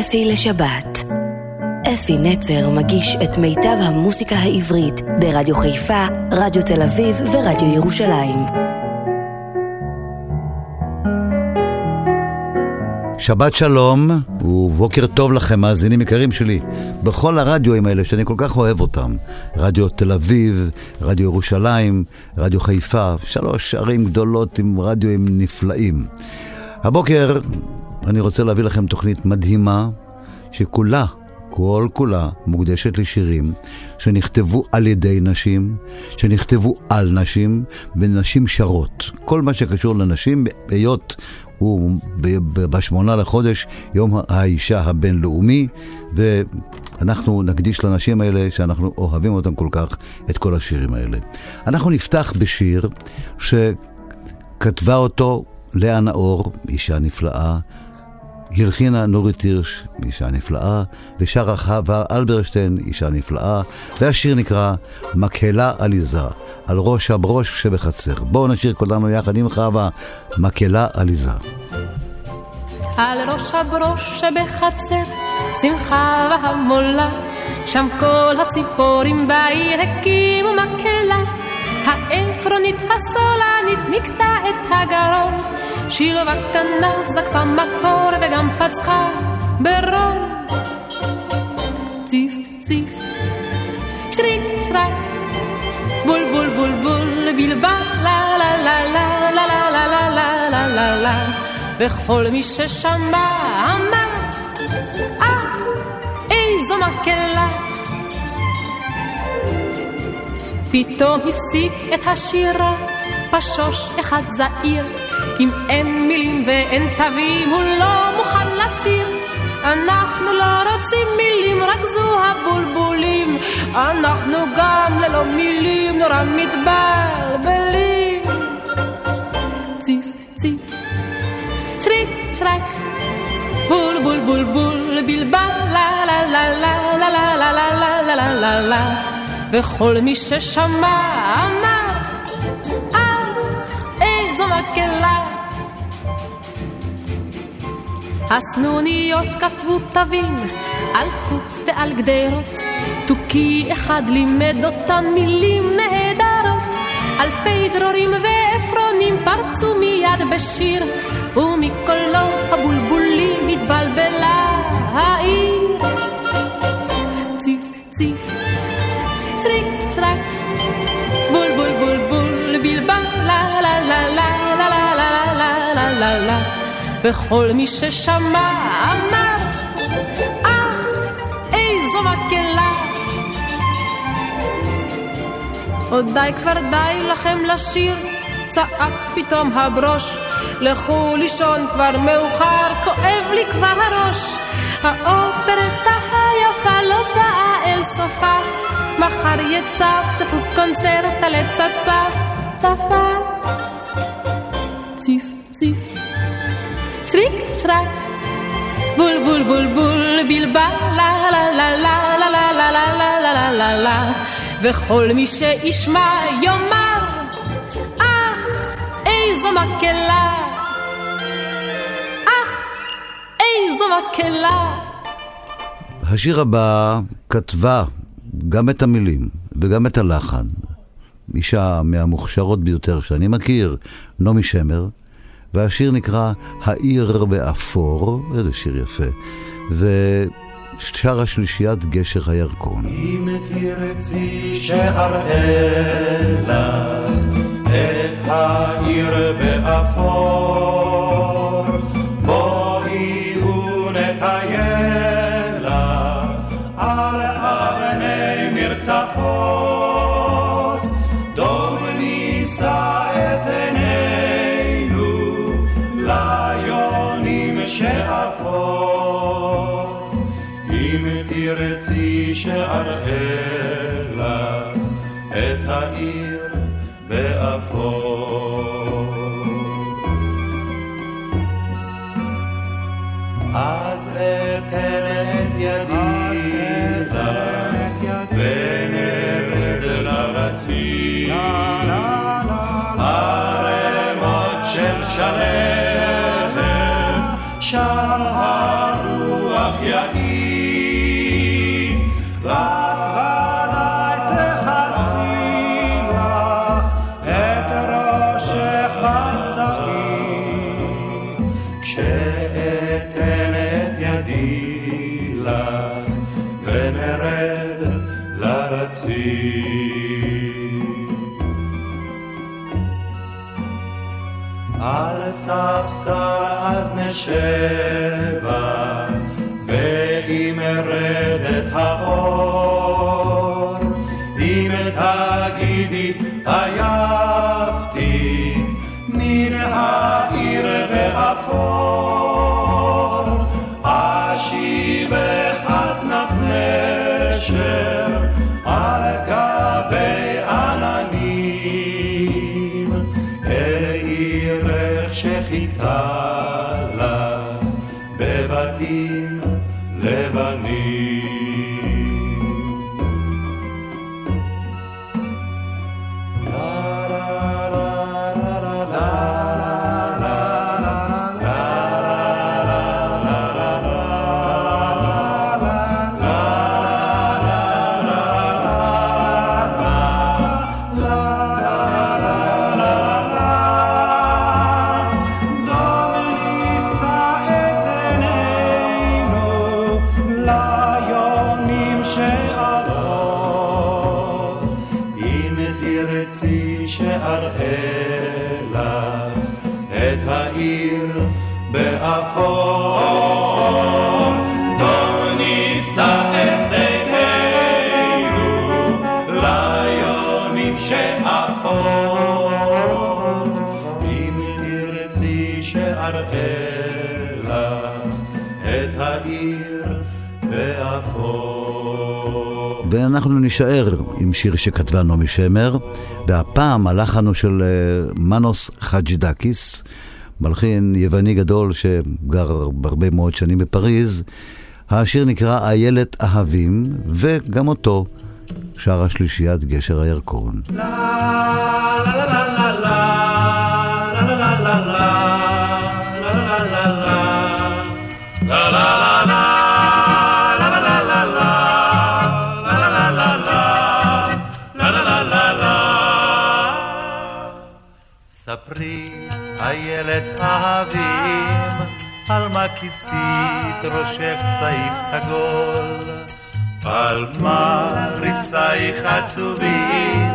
אפי לשבת. אפי נצר מגיש את מיטב המוסיקה העברית ברדיו חיפה, רדיו תל אביב ורדיו ירושלים. שבת שלום ובוקר טוב לכם, מאזינים יקרים שלי, בכל הרדיואים האלה שאני כל כך אוהב אותם. רדיו תל אביב, רדיו ירושלים, רדיו חיפה, שלוש ערים גדולות עם רדיואים נפלאים. הבוקר אני רוצה להביא לכם תוכנית מדהימה, שכולה, כל כולה, מוקדשת לשירים שנכתבו על ידי נשים, שנכתבו על נשים, ונשים שרות. כל מה שקשור לנשים, היות הוא בשמונה לחודש, יום האישה הבינלאומי, ואנחנו נקדיש לנשים האלה, שאנחנו אוהבים אותם כל כך, את כל השירים האלה. אנחנו נפתח בשיר שכתבה אותו לאה נאור, אישה נפלאה, הלחינה נורית הירש, אישה נפלאה, ושרה חווה אלברשטיין, אישה נפלאה, והשיר נקרא מקהלה עליזה, על ראש הברוש שבחצר. בואו נשיר כולנו יחד עם חווה, מקהלה עליזה. על ראש הברוש שבחצר, שמחה והמולה, שם כל הציפורים בעיר הקימו מקהלה. העפרונית הסולנית נקטע את הגרון, שילבה כנף זקפה מקור וגם פצחה ברון. ציף ציף, שריק שרק, בול בול בול בול, בלבל, לה לה לה לה לה לה לה לה לה לה לה וכל מי ששמע אמר, אה, איזו מקהלה. פתאום הפסיק את השירה, פשוש אחד זעיר, אם אין מילים ואין תווים, הוא לא מוכן לשיר. אנחנו לא רוצים מילים, רק זו הבולבולים. אנחנו גם ללא מילים נורא מתבלבלים. ציף ציף, שריק שרק, בול בול בול בול, בלבל, לה לה לה לה לה לה לה לה לה לה לה לה וכל מי ששמע אמר, אה, איזו מקהלה. הסנוניות כתבו תווים על חוט ועל גדרות, תוכי אחד לימד אותן מילים נהדרות. אלפי דרורים ועפרונים פרצו מיד בשיר, ומקולות הבולבולים התבלבלה העיר. ציף ציף, שריק שרק, בול בול בול בול, בלבל, לה לה לה לה לה לה לה לה לה לה וכל מי ששמע אמר, אה, איזו מקהלה. עוד די כבר די לכם לשיר, צעק פתאום הברוש. לכו לישון כבר מאוחר, כואב לי כבר הראש. האופרטה היפה לא באה אל סופה, מחר יצפצפו קונצרט על עץ הצף, צפה. שרק, בול בול בול בול, בלבל, לה לה לה לה לה לה לה לה לה לה לה לה לה וכל מי שישמע יאמר, אה, איזו מקהלה. אה, איזו מקהלה. השיר הבא כתבה גם את המילים וגם את הלחן. אישה מהמוכשרות ביותר שאני מכיר, נעמי שמר, והשיר נקרא "העיר באפור", איזה שיר יפה, ושרה שלישיית גשר הירקון. אם תרצי שאראה לך את העיר באפור, בואי ונטייל לך על אבני מרצפות, דום נישא שאראה לך את העיר באפור. אז אתן את ידי לך ונרד לרציף ערימות של שלכת שם הרוח יעיף, על ספסל אז נשבה, ואם ארד את האור, את העיר באפור, ואנחנו נישאר עם שיר שכתבה נעמי שמר, והפעם הלחן הוא של אה, מנוס חג'ידקיס, מלחין יווני גדול שגר הרבה מאוד שנים בפריז. השיר נקרא איילת אהבים, וגם אותו שרה שלישיית גשר הירקון. ספרי, איילת אהבים, על מה כיסית ראשך צעיף סגול, על מה ריסייך עצובים,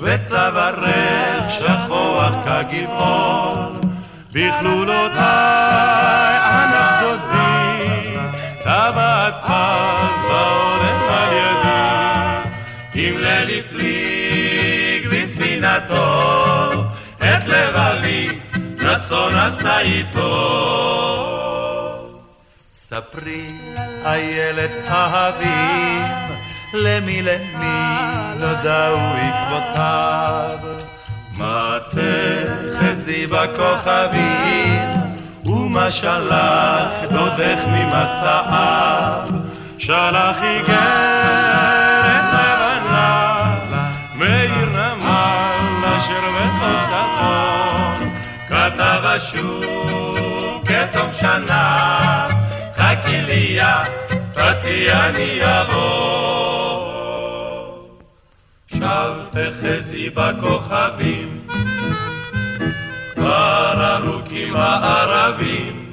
וצווארך שכוח כגבעול, בכלולותיי ענף דודי, טבעת פז והולך על ידי, אם הפליג בספינתו, לבבי נסון עשה איתו. ספרי, איילת אהבים, למי למי נודעו עקבותיו. מה תחזי בכוכבים, ומה שלח דודך ממסעיו. שלח איגרת אשר בחוצתו. כתב אשור כתום שנה, חכי לי יא, פתי אני אבוא. שב תחזי בכוכבים, כבר ארוכים הערבים,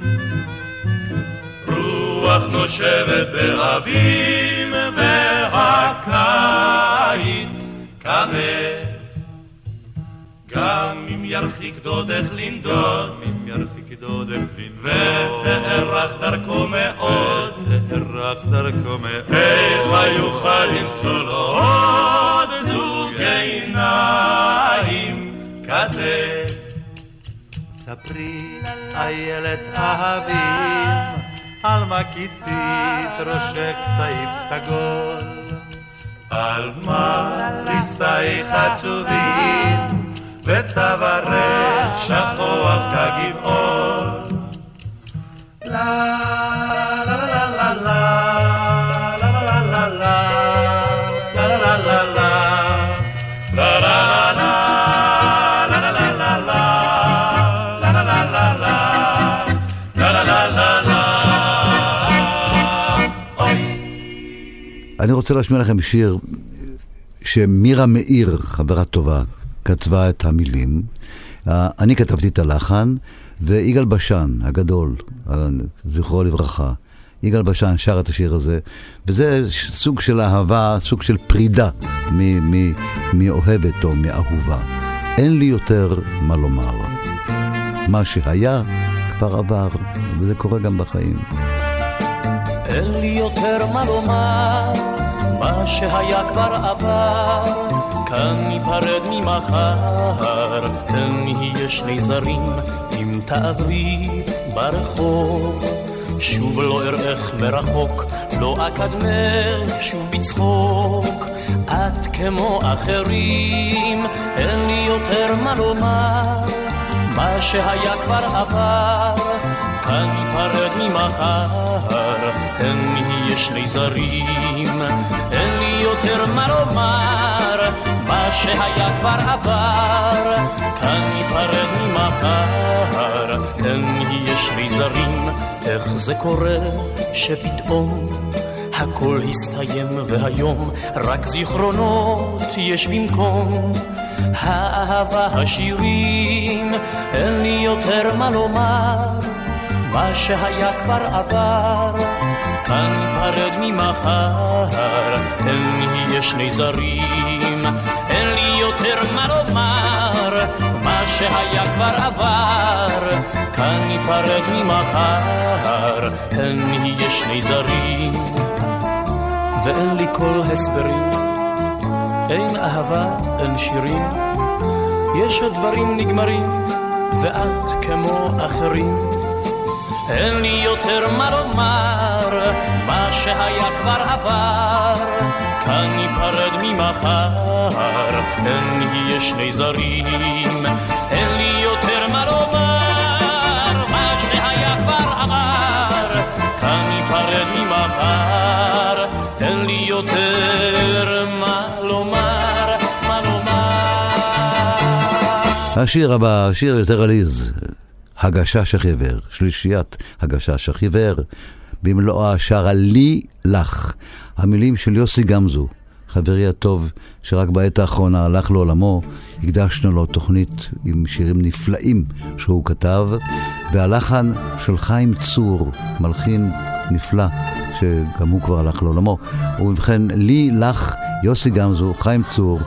רוח נושבת באביב, והקיץ כבד. גם אם ירחיק דודך לנדוד, אם ירחיק דודך לנדוד, ותארך דרכו מאוד, תארך דרכו מאוד, איך יוכל למצוא לו עוד זוג עיניים כזה? ספרי, איילת אהבים, על מה כיסית ראשך צעיף סגול? על מה ריסייך עצובים, וצווארך שכוח כגבעון. לה אני רוצה להשמיע לכם שיר שמירה מאיר, חברה טובה, כתבה את המילים. אני כתבתי את הלחן, ויגאל בשן הגדול, זכרו לברכה, יגאל בשן שר את השיר הזה, וזה סוג של אהבה, סוג של פרידה מאוהבת או מאהובה. אין לי יותר מה לומר. מה שהיה כבר עבר, וזה קורה גם בחיים. אין לי יותר מה לומר, מה שהיה כבר עבר, כאן ניפרד ממחר, תן נהיה שני זרים, אם תעברי ברחוב. שוב לא אראך מרחוק, לא אקדמך שוב בצחוק. את כמו אחרים, אין לי יותר מה לומר, מה שהיה כבר עבר, כאן ניפרד ממחר, אין נהיה שני זרים, אין לי יותר מה לומר, מה שהיה כבר עבר, כאן ניפרד ממחר, אין נהיה שני זרים, איך זה קורה שפתאום הכל הסתיים והיום רק זיכרונות יש במקום? האהבה השירים אין לי יותר מה לומר מה שהיה כבר עבר ניפרד ממחר אין נהיה שני זרים אין לי יותר מה לומר מה שהיה כבר עבר כאן ניפרד ממחר אין נהיה שני זרים ואין לי כל הסברים. אין אהבה, אין שירים, יש הדברים נגמרים, ואת כמו אחרים. אין לי יותר מה לומר, מה שהיה כבר עבר, כאן ניפרד ממחר, אין נהיה שני זרים. אין לי יותר מה לומר, מה שהיה כבר עבר, כאן ניפרד ממחר. תן לי יותר מה לומר, מה לומר. השיר הבא, שיר יותר עליז, הגשש החיוור, שלישיית הגשש החיוור, במלואה שרה לי לך, המילים של יוסי גמזו, חברי הטוב, שרק בעת האחרונה הלך לעולמו, הקדשנו לו תוכנית עם שירים נפלאים שהוא כתב, והלחן של חיים צור, מלחין נפלא, שגם הוא כבר הלך לעולמו. ובכן, לי, לך, יוסי גמזו, חיים צור,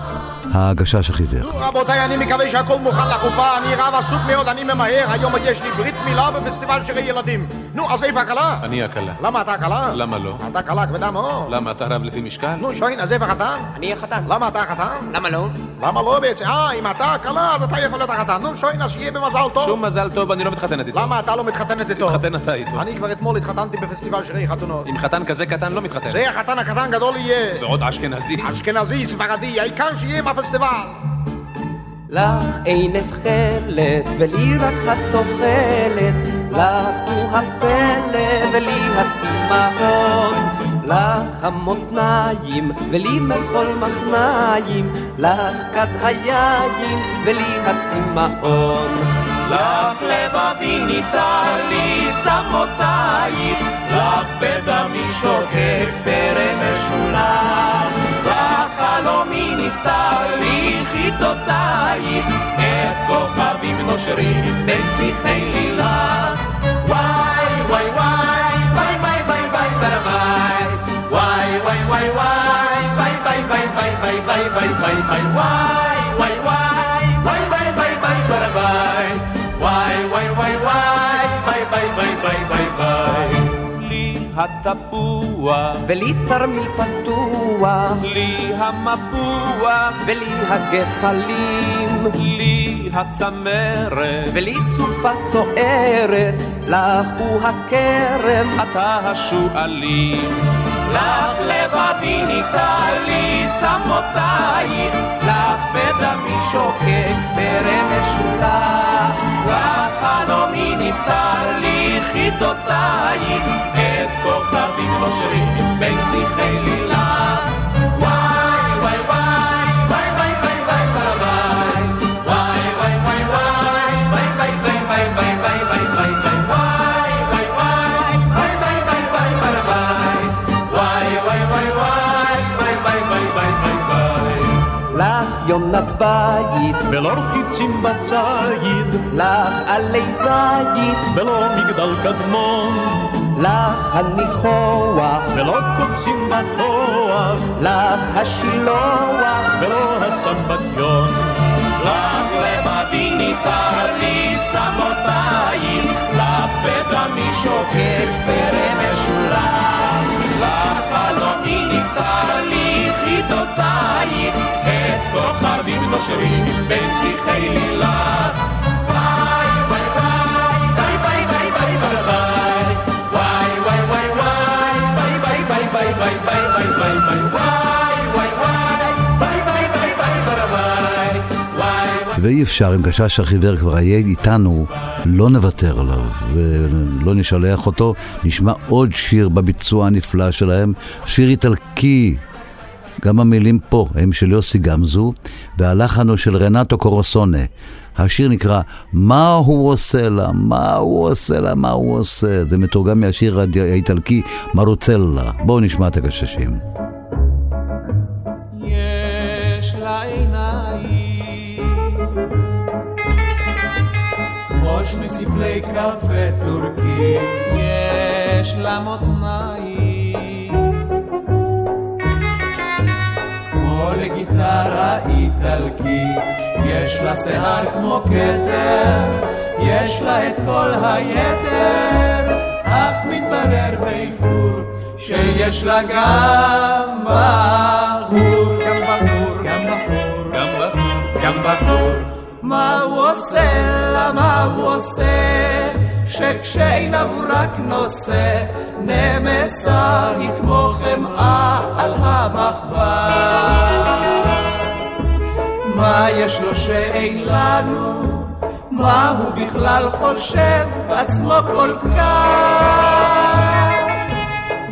הגשש החיוור. נו רבותיי, אני מקווה שהכל מוכן לחופה, אני רב עסוק מאוד, אני ממהר, היום עוד יש לי ברית מילה בפסטיבל שירי ילדים. נו, אז איפה הכלה? אני הכלה. למה אתה הכלה? למה לא? אתה כלה כבדה מאוד. למה אתה רב לפי משקל? נו, שוין, אז איפה החתן? אני החתן. למה אתה החתן? למה לא? למה לא בעצם? אה, אם אתה הכלה, אז אתה יכול להיות החתן. נו, שוין, אז שיהיה במזל טוב. שום מזל טוב, אני לא מתחתנת איתו. למה אתה לא מתחתנת איתו? תתחתן אתה איתו. אני כבר אתמול התחתנתי בפסטיבל שירי חתונות. עם חתן כזה קטן לא מתחתן. זה החתן הקטן גדול יהיה. ועוד אשכנזי? אשכנזי, ספרדי, העיקר שיהיה מהפסטיבל. לך אין תכלת ולי רק התוחלת, לך הוא הפלא ולי התימהון. לך המותניים ולי מחול מחניים, לך כד היין ולי הצמאון. לך לבבי ניתן לי צמותייך, לך בדמי שוקק פרא משולח, לך חלומי נפטר לי חידותייך, את כוכבים נושרים בין שיחי לילה. וואי וואי וואי ביי ביי ביי ביי ביי וואי וואי וואי וואי ביי ביי ביי ביי ביי ביי ביי ביי ביי וואי וואי וואי ביי ביי ביי ביי ביי ביי וואי וואי וואי וואי ביי ביי ביי ביי ביי ביי התפוח, ולי תרמיל פתוח, לי המפוח, ולי הגחלים, לי הצמרת, ולי סופה סוערת, לך הוא הכרם, אתה השועלים. לך לבבי ניתן לי צמותייך, לך בדמי שוקק פרא משולח, לך חלומי נפטר לי חידותייך, כוכבים נושרים בין שיחי לילה. וואי וואי וואי וואי וואי וואי וואי וואי וואי וואי וואי וואי וואי וואי וואי לך יונת בית, ולא רחיצים בציד, לך עלי זית, ולא מגדל קדמון. לך הניחוח, ולא קוצים בתוח, לך השילוח, ולא הסמבטיון. לך לבבי ניתר לי צמותיים, לך בדמי שוקק פרא משולח, לך חלומי נפטר לי חידותייך, את כוכבים נושרים בין שיחי לילך. וואי וואי וואי וואי וואי ואי אפשר, אם גשש החיוור כבר יהיה איתנו, לא נוותר עליו ולא נשלח אותו. נשמע עוד שיר בביצוע הנפלא שלהם, שיר איטלקי. גם המילים פה הם של יוסי גמזו, והלחן הוא של רנטו קורוסונה. השיר נקרא "מה הוא עושה לה, מה הוא עושה לה, מה הוא עושה". זה מתורגם מהשיר האיטלקי מרוצלה. בואו נשמע את הגששים. יש לה מותניים כמו לגיטרה איטלקית יש לה שיער כמו כתר יש לה את כל היתר. אך מתברר באיחור שיש לה גם בחור. גם בחור גם בחור. גם בחור גם בחור. מה הוא עושה? לה מה הוא עושה שכשעיניו רק נושא נמסה היא כמו חמאה על המחבר מה יש לו שאין לנו? מה הוא בכלל חושב בעצמו כל כך?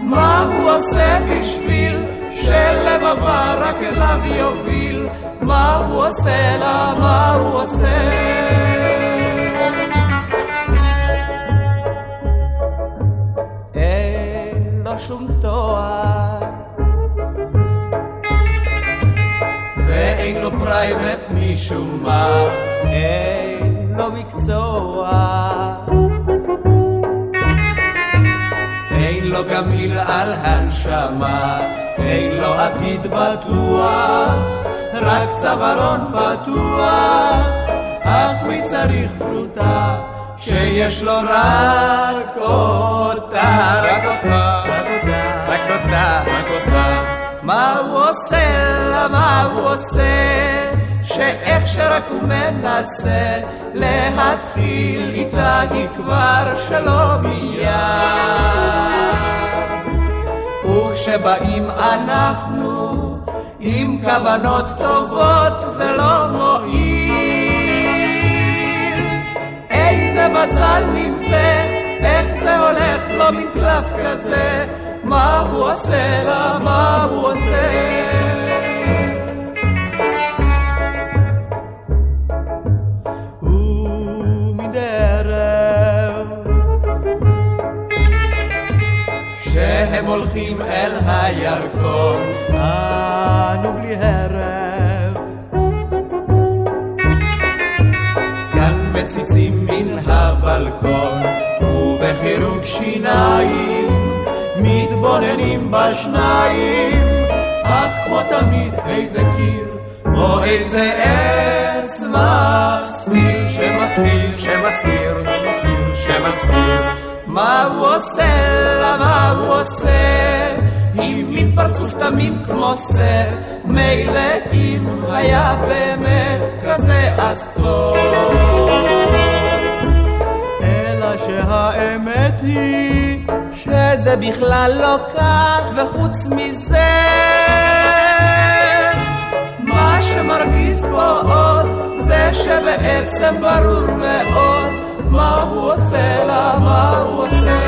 מה הוא עושה בשביל שלבבה רק אליו יוביל? מה הוא עושה? לה מה הוא עושה שום תואר. ואין לו פרייבט משום מה אין לו מקצוע. אין לו גם מיל על הנשמה, אין לו עתיד בטוח, רק צווארון פתוח, אך מי צריך פרוטה, שיש לו רק אותה, רק אותה, אותה, רק אותה. מה הוא עושה לה, מה הוא עושה? שאיך שרק הוא מנסה להתחיל איתה היא כבר שלא מיד. וכשבאים אנחנו עם כוונות טובות זה לא מועיל. איזה מזל נבזה, איך זה הולך לו מן קלף כזה, מה הוא עושה לה, מה הוא עושה. כשהם הולכים אל הירקון, אנו בלי הרף. כאן מציצים מן הבלקון, ובחירוק שיניים, מתבוננים בשניים, אך כמו תמיד איזה קיר, או איזה עץ מסתיר, שמסתיר, שמסתיר, שמסתיר, שמסתיר. מה הוא עושה לה, מה הוא עושה? עם מין פרצוף תמים כמו שא, מילא אם היה באמת כזה אז טוב. אלא שהאמת היא בכלל לא כך, וחוץ מזה מה שמרגיז פה עוד זה שבעצם ברור מאוד מה הוא עושה לה, מה הוא עושה.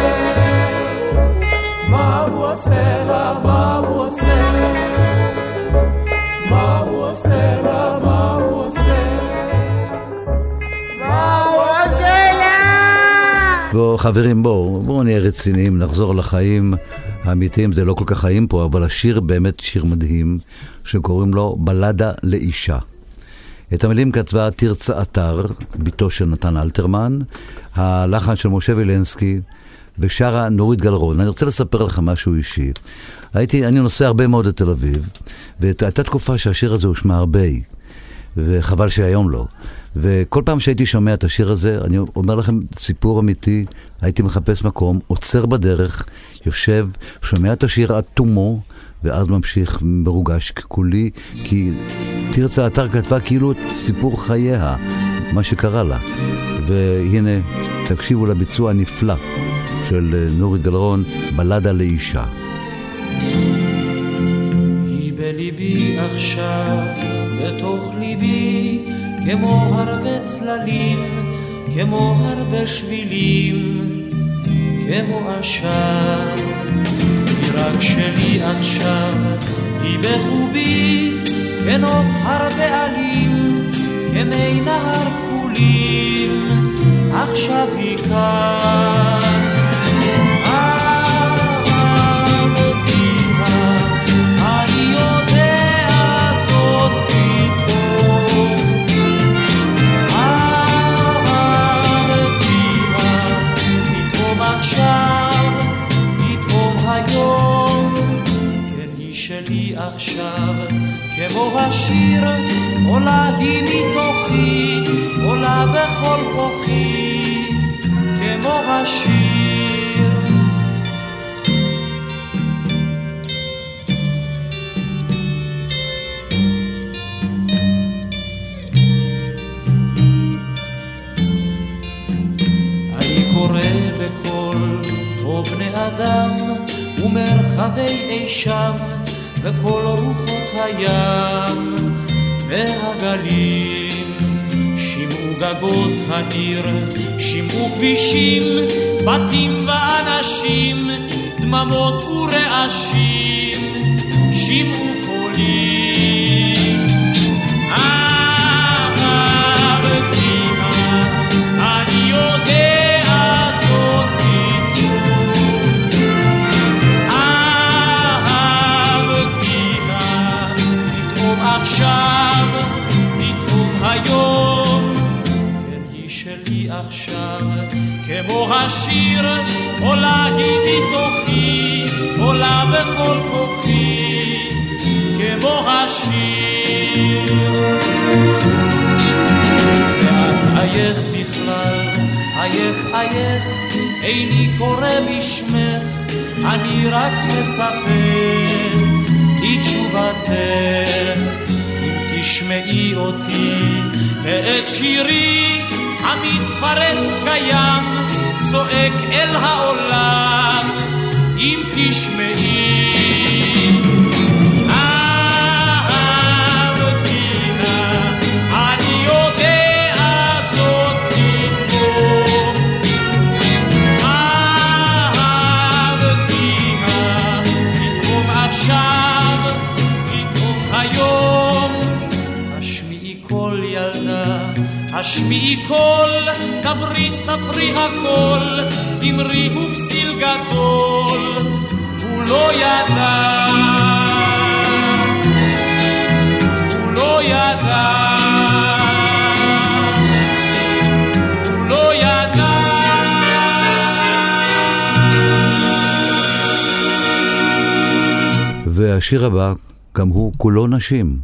מה הוא עושה לה, מה הוא עושה. מה הוא עושה לה, מה בואו, חברים, בואו, בואו נהיה רציניים, נחזור לחיים האמיתיים. זה לא כל כך חיים פה, אבל השיר באמת שיר מדהים, שקוראים לו בלדה לאישה. את המילים כתבה תרצה אתר, בתו של נתן אלתרמן, הלחן של משה וילנסקי, ושרה נורית גלרון. אני רוצה לספר לך משהו אישי. הייתי, אני נוסע הרבה מאוד לתל אביב, והייתה תקופה שהשיר הזה הושמע הרבה, וחבל שהיום לא. וכל פעם שהייתי שומע את השיר הזה, אני אומר לכם סיפור אמיתי, הייתי מחפש מקום, עוצר בדרך, יושב, שומע את השיר עד תומו, ואז ממשיך מרוגש כולי, כי תרצה אתר כתבה כאילו את סיפור חייה, מה שקרה לה. והנה, תקשיבו לביצוע הנפלא של אה, נורית גלרון, בלדה לאישה. היא בליבי עכשיו, בתוך ליבי, כמו הרבה צללים, כמו הרבה שבילים, כמו עשן. היא רק שלי עכשיו, היא בחובי, כנוף הרבה עלים, כמי נהר כחולים, עכשיו היא כאן. כמו השיר, עולה היא מתוכי, עולה בכל כוחי, כמו השיר. אני קורא בקול, או בני אדם, ומרחבי אי שם, וכל רוחות הים והגלים. שמעו גגות העיר, שמעו כבישים, בתים ואנשים, דממות ורעשים, שמעו השיר, עולה היא מתוכי, עולה בכל כוחי, כמו השיר. ואת עייך בכלל, עייך עייך, איני קורא בשמך, אני רק מצפה לתשובתך. אם תשמעי אותי ואת שירי המתפרץ קיים, צועק אל העולם, אם תשמעי. דברי ספרי הכל, אמרי הוא כסיל גדול, לא הוא לא ידע, הוא לא ידע. והשיר הבא, גם הוא כולו נשים.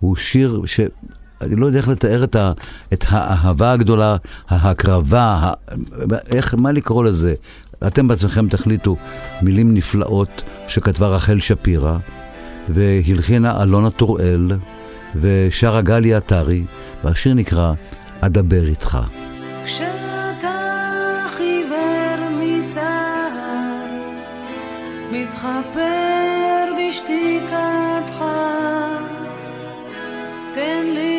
הוא שיר ש... אני לא יודע איך לתאר את, ה, את האהבה הגדולה, ההקרבה, ה, איך, מה לקרוא לזה? אתם בעצמכם תחליטו. מילים נפלאות שכתבה רחל שפירא, והלחינה אלונה טוראל, ושרה גלי עטרי, והשיר נקרא "אדבר איתך". מתחפר בשתיקתך, תן לי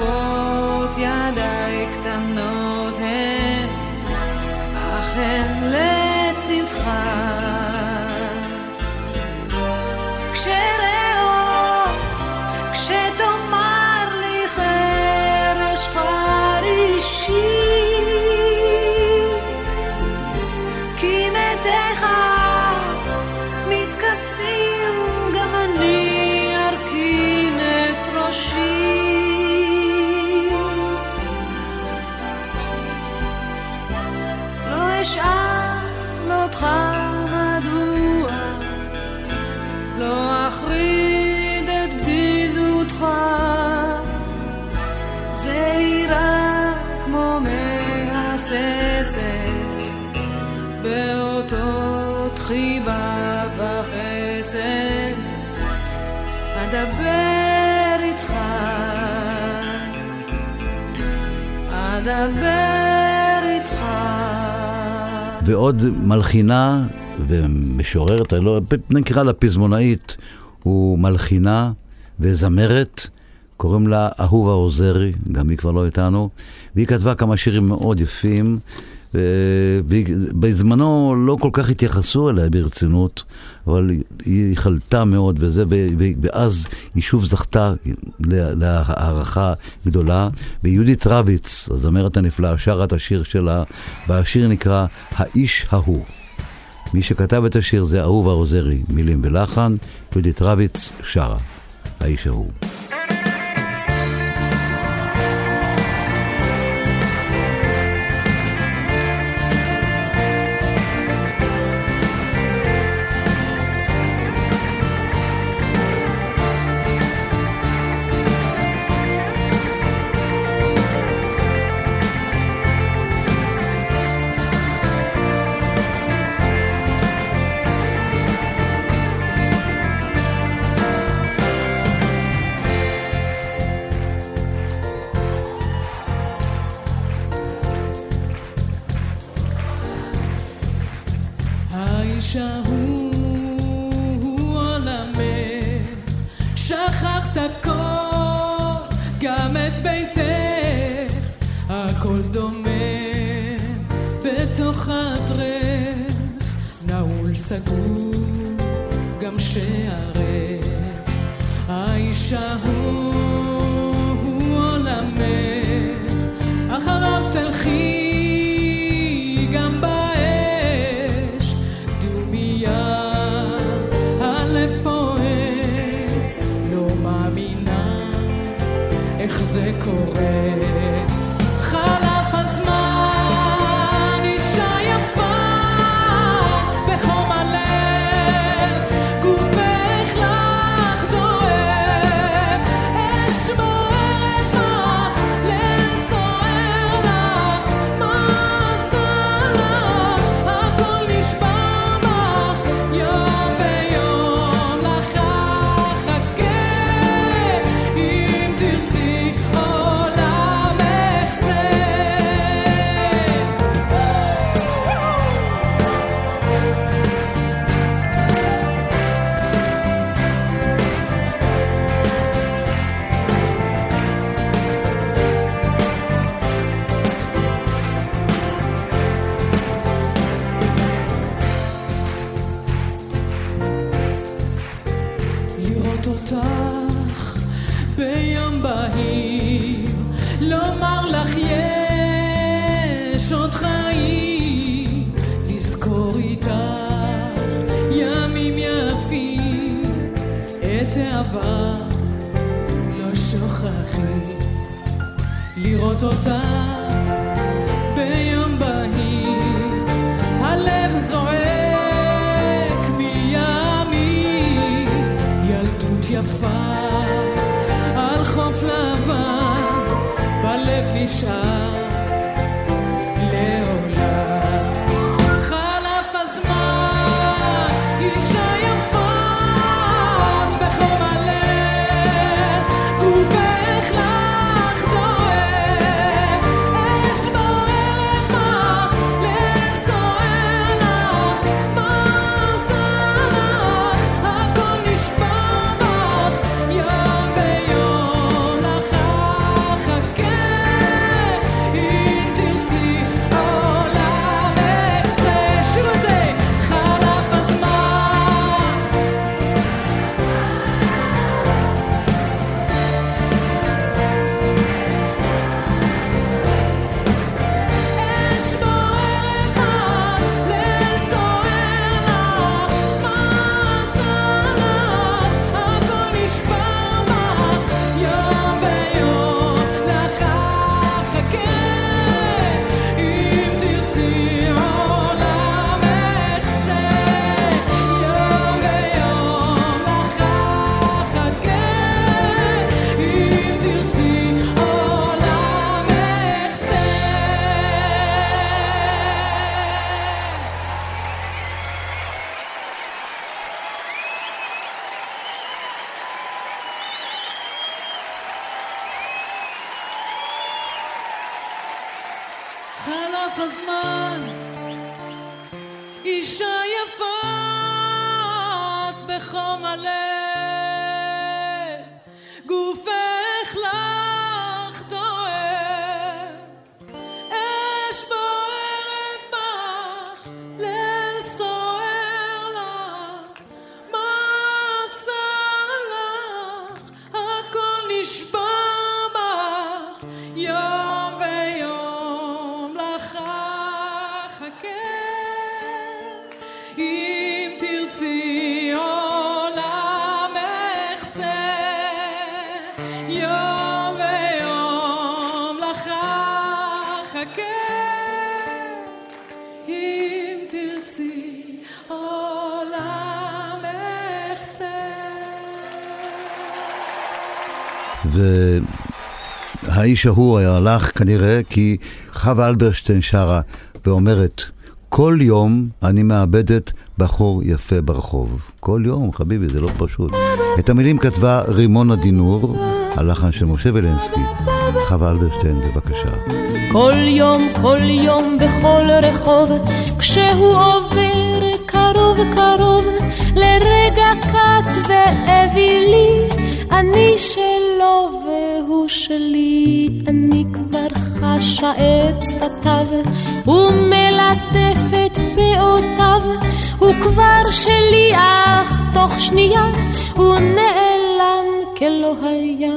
world. אדבר איתך. ועוד מלחינה ומשוררת, לא, נקרא לה פזמונאית, הוא מלחינה וזמרת, קוראים לה אהובה עוזרי, גם היא כבר לא איתנו, והיא כתבה כמה שירים מאוד יפים, ובזמנו לא כל כך התייחסו אליה ברצינות, אבל היא חלתה מאוד וזה, ואז היא שוב זכתה לה- להערכה גדולה, ויהודית רביץ, הזמרת הנפלאה, שרה את השיר שלה, והשיר נקרא "האיש ההוא". מי שכתב את השיר זה אהובה עוזרי, מילים ולחן, יהודית רביץ שרה, האיש ההוא. והאיש ההוא הלך כנראה כי חווה אלברשטיין שרה ואומרת, כל יום אני מאבדת בחור יפה ברחוב. כל יום, חביבי, זה לא פשוט. את המילים כתבה רימונה דינור, הלחן של משה וילנסקי. חווה אלברשטיין, בבקשה. כל יום, כל יום, בכל רחוב, כשהוא עובר קרוב קרוב, לרגע קט ואווילי, אני שלו והוא שלי, אני כבר חשה את שפתיו, ומלטף את פאותיו, הוא כבר שלי, אך תוך שנייה הוא נעלם כלא היה.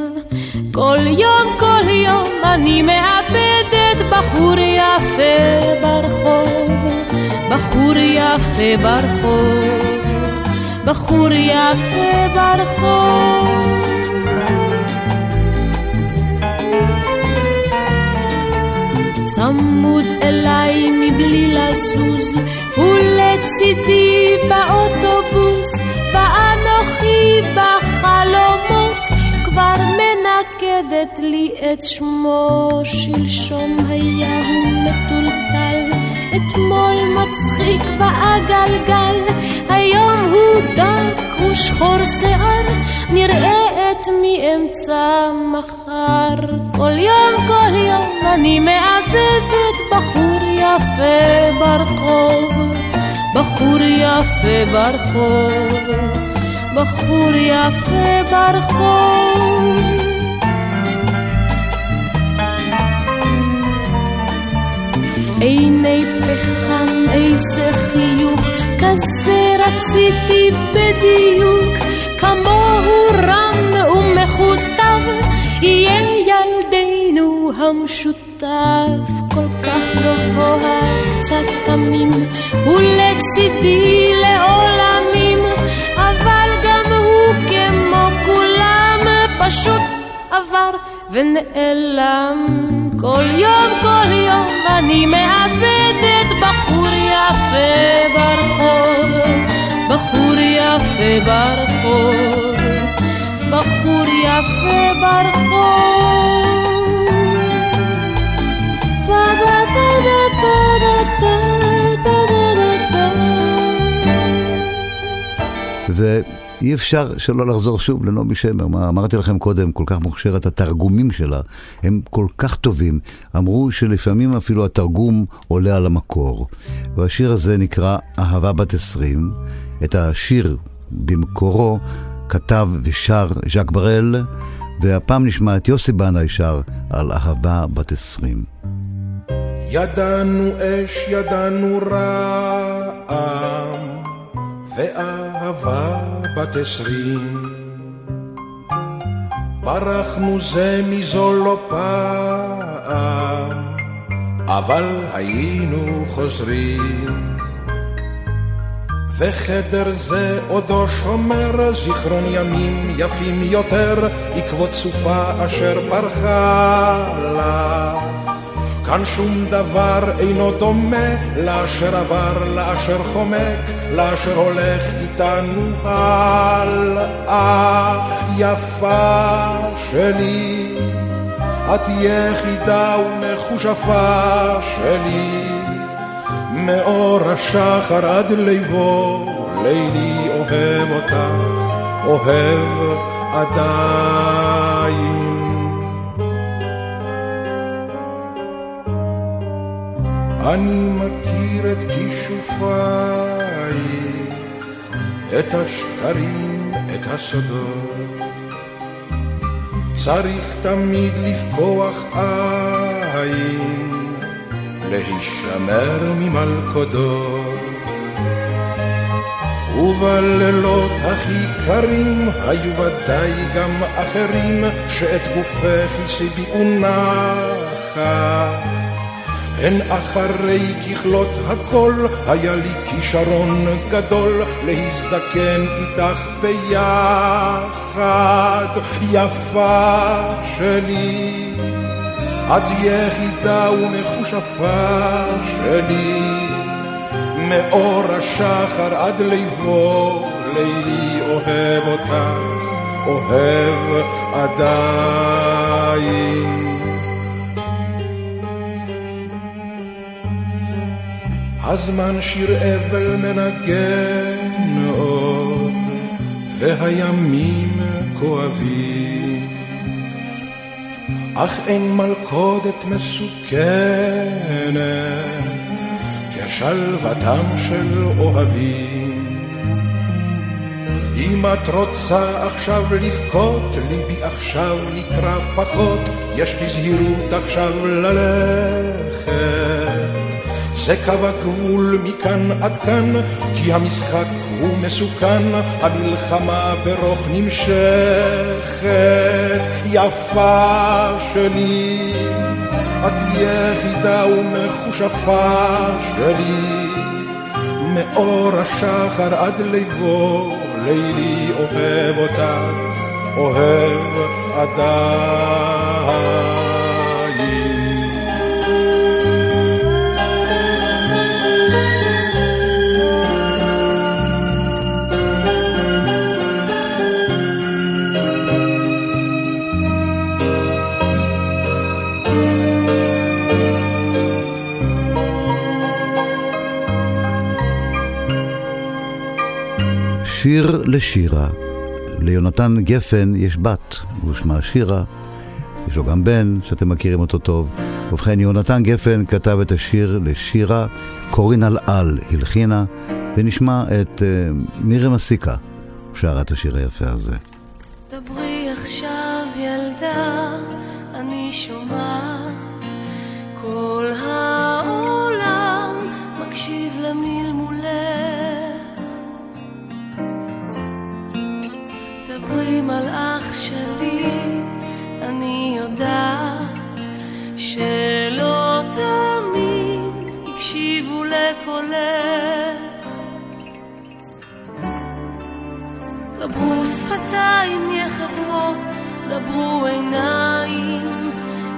כל יום, כל יום אני מאבדת בחור יפה ברחוב, בחור יפה ברחוב, בחור יפה ברחוב. צמוד אליי מבלי לזוז, ולצידי באוטובוס, ואנוכי בחלומות, כבר מנקדת לי את שמו, שלשום היה הוא מטולטל, אתמול מצחיק בעגלגל, היום הוא דק ושחור שיער, נראה את מאמצע מחר. כל יום, כל יום אני מאבדת בחור יפה ברחוב, בחור יפה ברחוב, בחור יפה ברחוב. עיני פחם, איזה חיוך, כזה רציתי בדיוק, כמוהו רם ומכותב, יהיה ילדנו המשותף, כל כך יופי. קצת תמים, הוא לצידי לעולמים, אבל גם הוא כמו כולם, פשוט עבר ונעלם. כל יום, כל יום אני מאבדת בחור יפה ברחוב, בחור יפה ברחוב, בחור יפה ברחוב. ואי אפשר שלא לחזור שוב לנעמי שמר. מה אמרתי לכם קודם, כל כך מוכשרת, התרגומים שלה הם כל כך טובים. אמרו שלפעמים אפילו התרגום עולה על המקור. והשיר הזה נקרא אהבה בת עשרים. את השיר במקורו כתב ושר ז'אק בראל, והפעם נשמע את יוסי בנאי שר על אהבה בת עשרים. ידענו אש, ידענו רעם, ואהבה בת עשרים. ברחנו זה מזו לא פעם, אבל היינו חוזרים. וחדר זה עודו שומר זיכרון ימים יפים יותר, עקבות סופה אשר פרחה לה. כאן שום דבר אינו דומה לאשר עבר, לאשר חומק, לאשר הולך איתנו הלאה. יפה שלי, את יחידה ומכושפה שלי, מאור השחר עד ליבו, לילי אוהב אותך, אוהב עדיין. אני מכיר את כישופייך, את השקרים, את הסודות. צריך תמיד לפקוח עין, להישמר ממלכודות. ובלילות הכי קרים היו ודאי גם אחרים שאת גופך הסיביאו נחת. הן אחרי ככלות הכל, היה לי כישרון גדול להזדקן איתך ביחד, יפה שלי. את יחידה ומכושפה שלי, מאור השחר עד ליבו, לילי אוהב אותך, אוהב עדיין. הזמן שיר אבל מנגן עוד, והימים כואבים. אך אין מלכודת מסוכנת כשלוותם של אוהבים. אם את רוצה עכשיו לבכות, ליבי עכשיו נקרא פחות, יש לי עכשיו ללכת. זה קו הגבול מכאן עד כאן, כי המשחק הוא מסוכן, המלחמה ברוך נמשכת. יפה שלי, את יחידה ומכושפה שלי, מאור השחר עד ליבו, לילי אוהב אותך, אוהב עדיין. שיר לשירה. ליונתן גפן יש בת, הוא שמה שירה. יש לו גם בן, שאתם מכירים אותו טוב. ובכן, יונתן גפן כתב את השיר לשירה, קורין על הלחינה, ונשמע את uh, מירי מסיקה, שרה את השיר היפה הזה. דברי עכשיו שפתיים יחפות, דברו עיניים,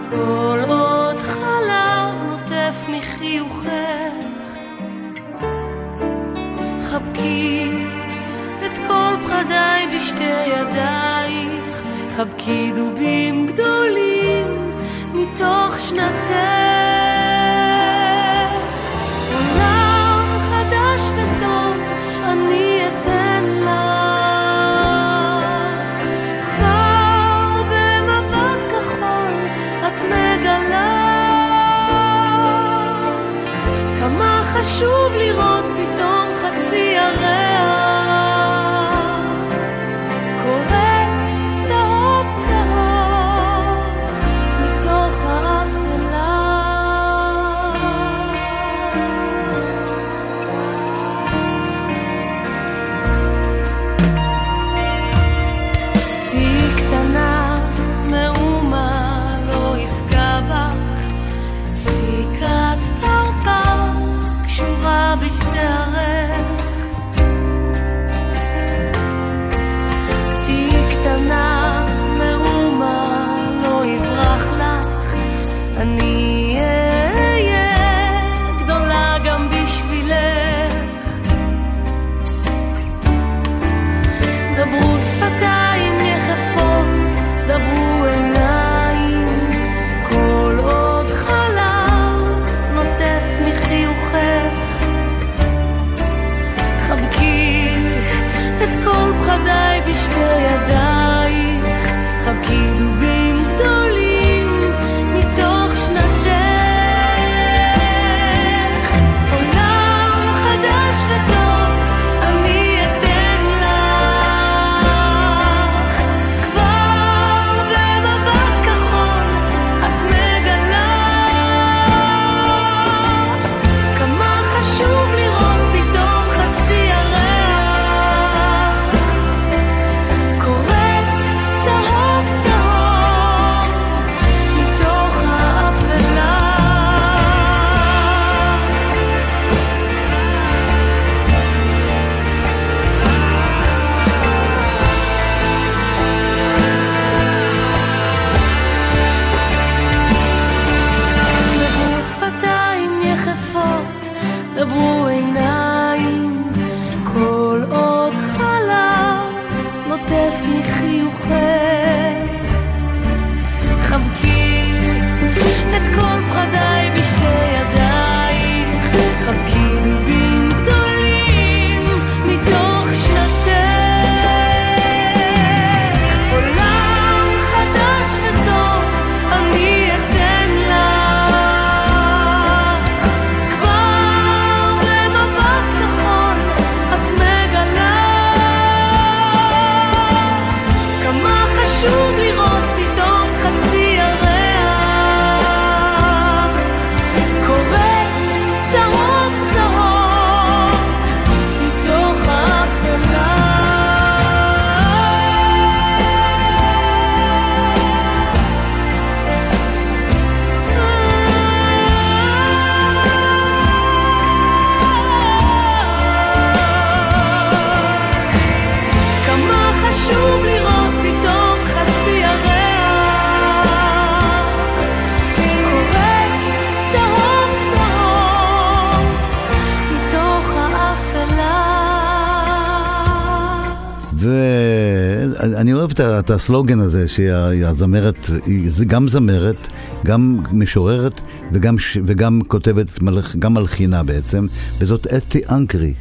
כל עוד חלב נוטף מחיוכך. חבקי את כל פחדיי בשתי ידייך, חבקי דובים גדולים מתוך שנתך. חשוב לראות הסלוגן הזה, שהזמרת, זה גם זמרת, גם משוררת וגם, וגם כותבת, גם מלחינה בעצם, וזאת אתי אנקרי.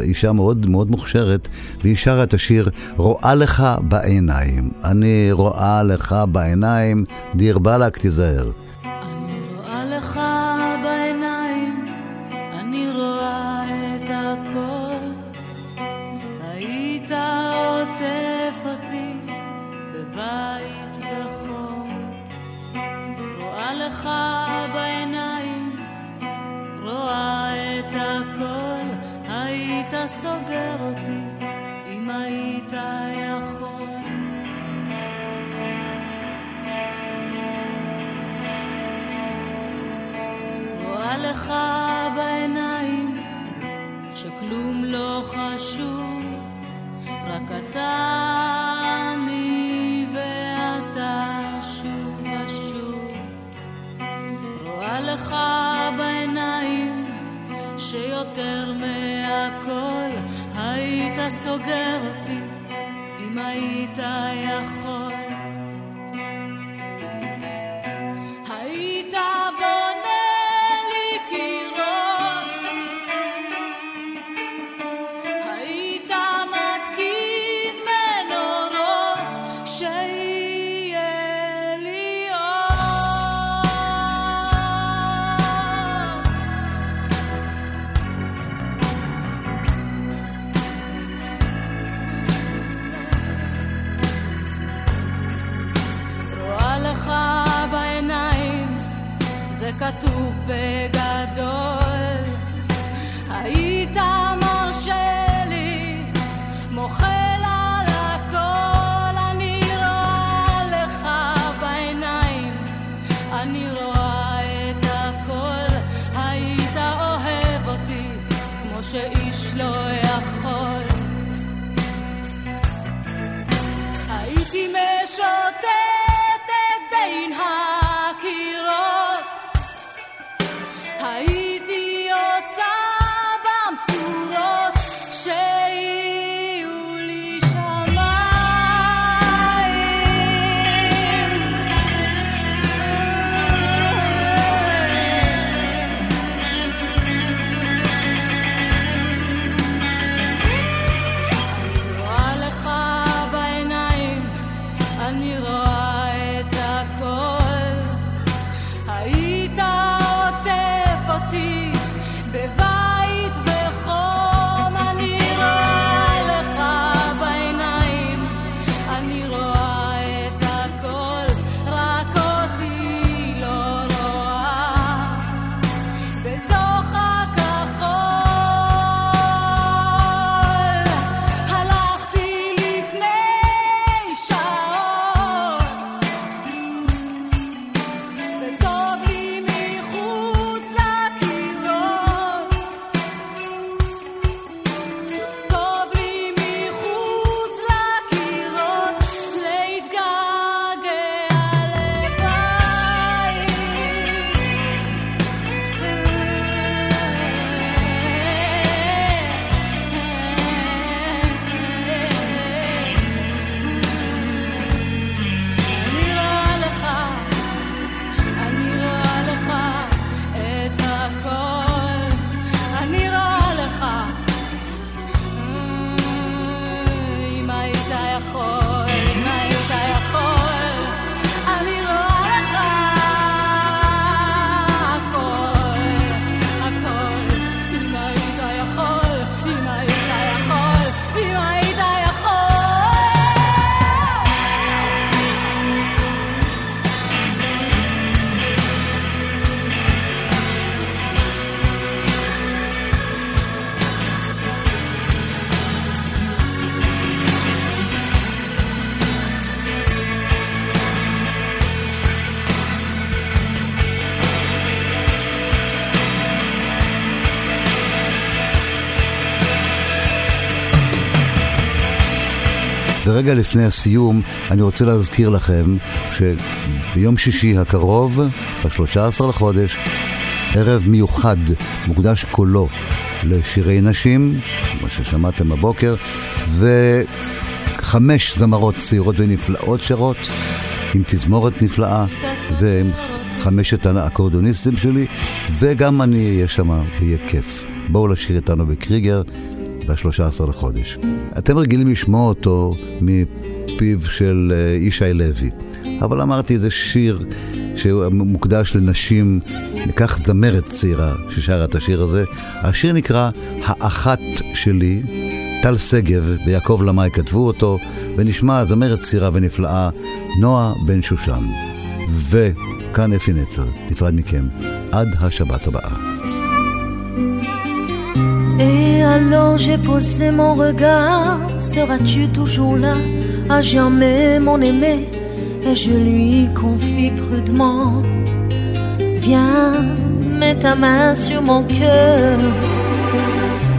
אישה מאוד מאוד מוכשרת, והיא שרה את השיר "רואה לך בעיניים". אני רואה לך בעיניים, דיר באלק, תיזהר. סוגר אותי אם היית יכול. רואה לך בעיניים שכלום לא חשוב, רק אתה אני ואתה שוב ושוב. רואה לך בעיניים שיותר מהכל היית סוגר אותי אם היית יכול. אני רואה ורגע לפני הסיום, אני רוצה להזכיר לכם שביום שישי הקרוב, ב-13 לחודש, ערב מיוחד, מוקדש כולו לשירי נשים, מה ששמעתם בבוקר, וחמש זמרות צעירות ונפלאות שרות, עם תזמורת נפלאה, ועם חמשת האקורדוניסטים שלי, וגם אני אהיה שם, ויהיה כיף. בואו לשיר איתנו בקריגר. ב-13 לחודש. אתם רגילים לשמוע אותו מפיו של אה, ישי לוי, אבל אמרתי, זה שיר שמוקדש לנשים, ניקח זמרת צעירה ששרה את השיר הזה. השיר נקרא "האחת שלי", טל שגב ויעקב למאי כתבו אותו, ונשמע זמרת צעירה ונפלאה, נועה בן שושן. וכאן אפי נצר, נפרד מכם, עד השבת הבאה. Et alors j'ai posé mon regard, seras-tu toujours là, à jamais mon aimé Et je lui confie prudemment, viens, mets ta main sur mon cœur.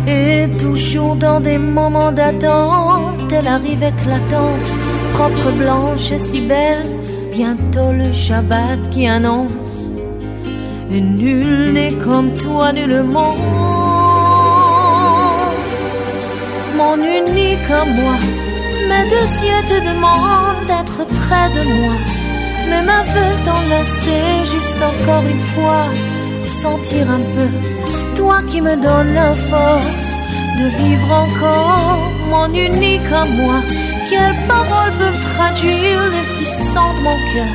Et toujours dans des moments d'attente, elle arrive éclatante, propre, blanche et si belle. Bientôt le Shabbat qui annonce. Et nul n'est comme toi nullement. Mon unique à moi, mes deux yeux te demandent d'être près de moi. Mes mains veulent t'enlacer juste encore une fois, de sentir un peu toi qui me donnes la force de vivre encore mon unique à moi. Quelles paroles peuvent traduire les frissons de mon cœur?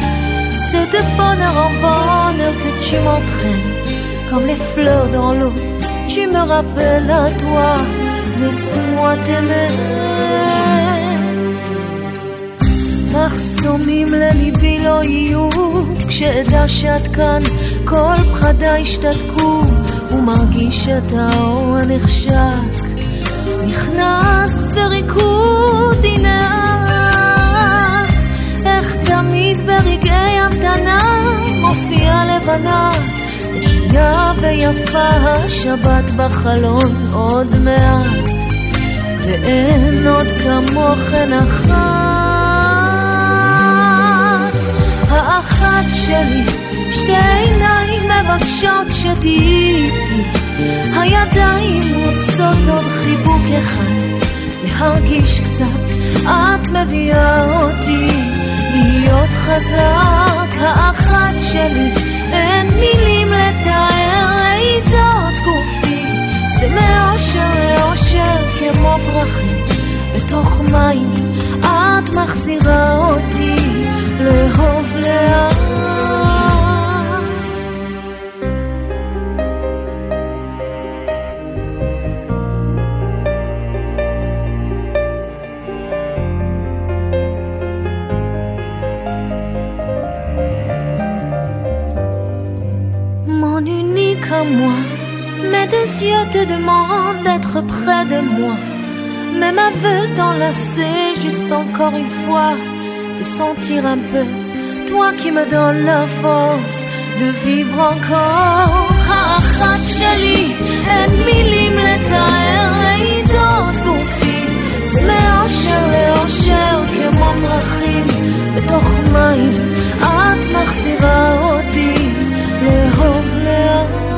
C'est de bonheur en bonheur que tu m'entraînes, comme les fleurs dans l'eau. Tu me rappelles à toi, laisse-moi t'aimer. תחסומים לליבי לא יהיו כשאדע שאת כאן כל פחדיי ישתתקו ומרגיש את האור הנחשק נכנס בריקוד הנה את איך תמיד ברגעי המתנה מופיעה לבנה נקייה ויפה השבת בחלון עוד מעט ואין עוד כמוכן אחת. האחת שלי שתי עיניים מבקשות שתהיי איתי. הידיים רוצות עוד חיבוק אחד להרגיש קצת את מביאה אותי להיות חזק. האחת שלי אין מילים רעידות גופי. זה מאושר לאושר כמו פרחים. בתוך מים את מחזירה אותי לאהוב לאט mes yeux te demandent d'être près de moi. Même aveugle, t'enlacer juste encore une fois. Te sentir un peu, toi qui me donnes la force de vivre encore. Ah, Hachali, ennemi l'imletaer, l'aïdante confie. C'est mes hachers et hachers qui m'embrachim. Et toch maïm, at marsira oti, le hov le hov.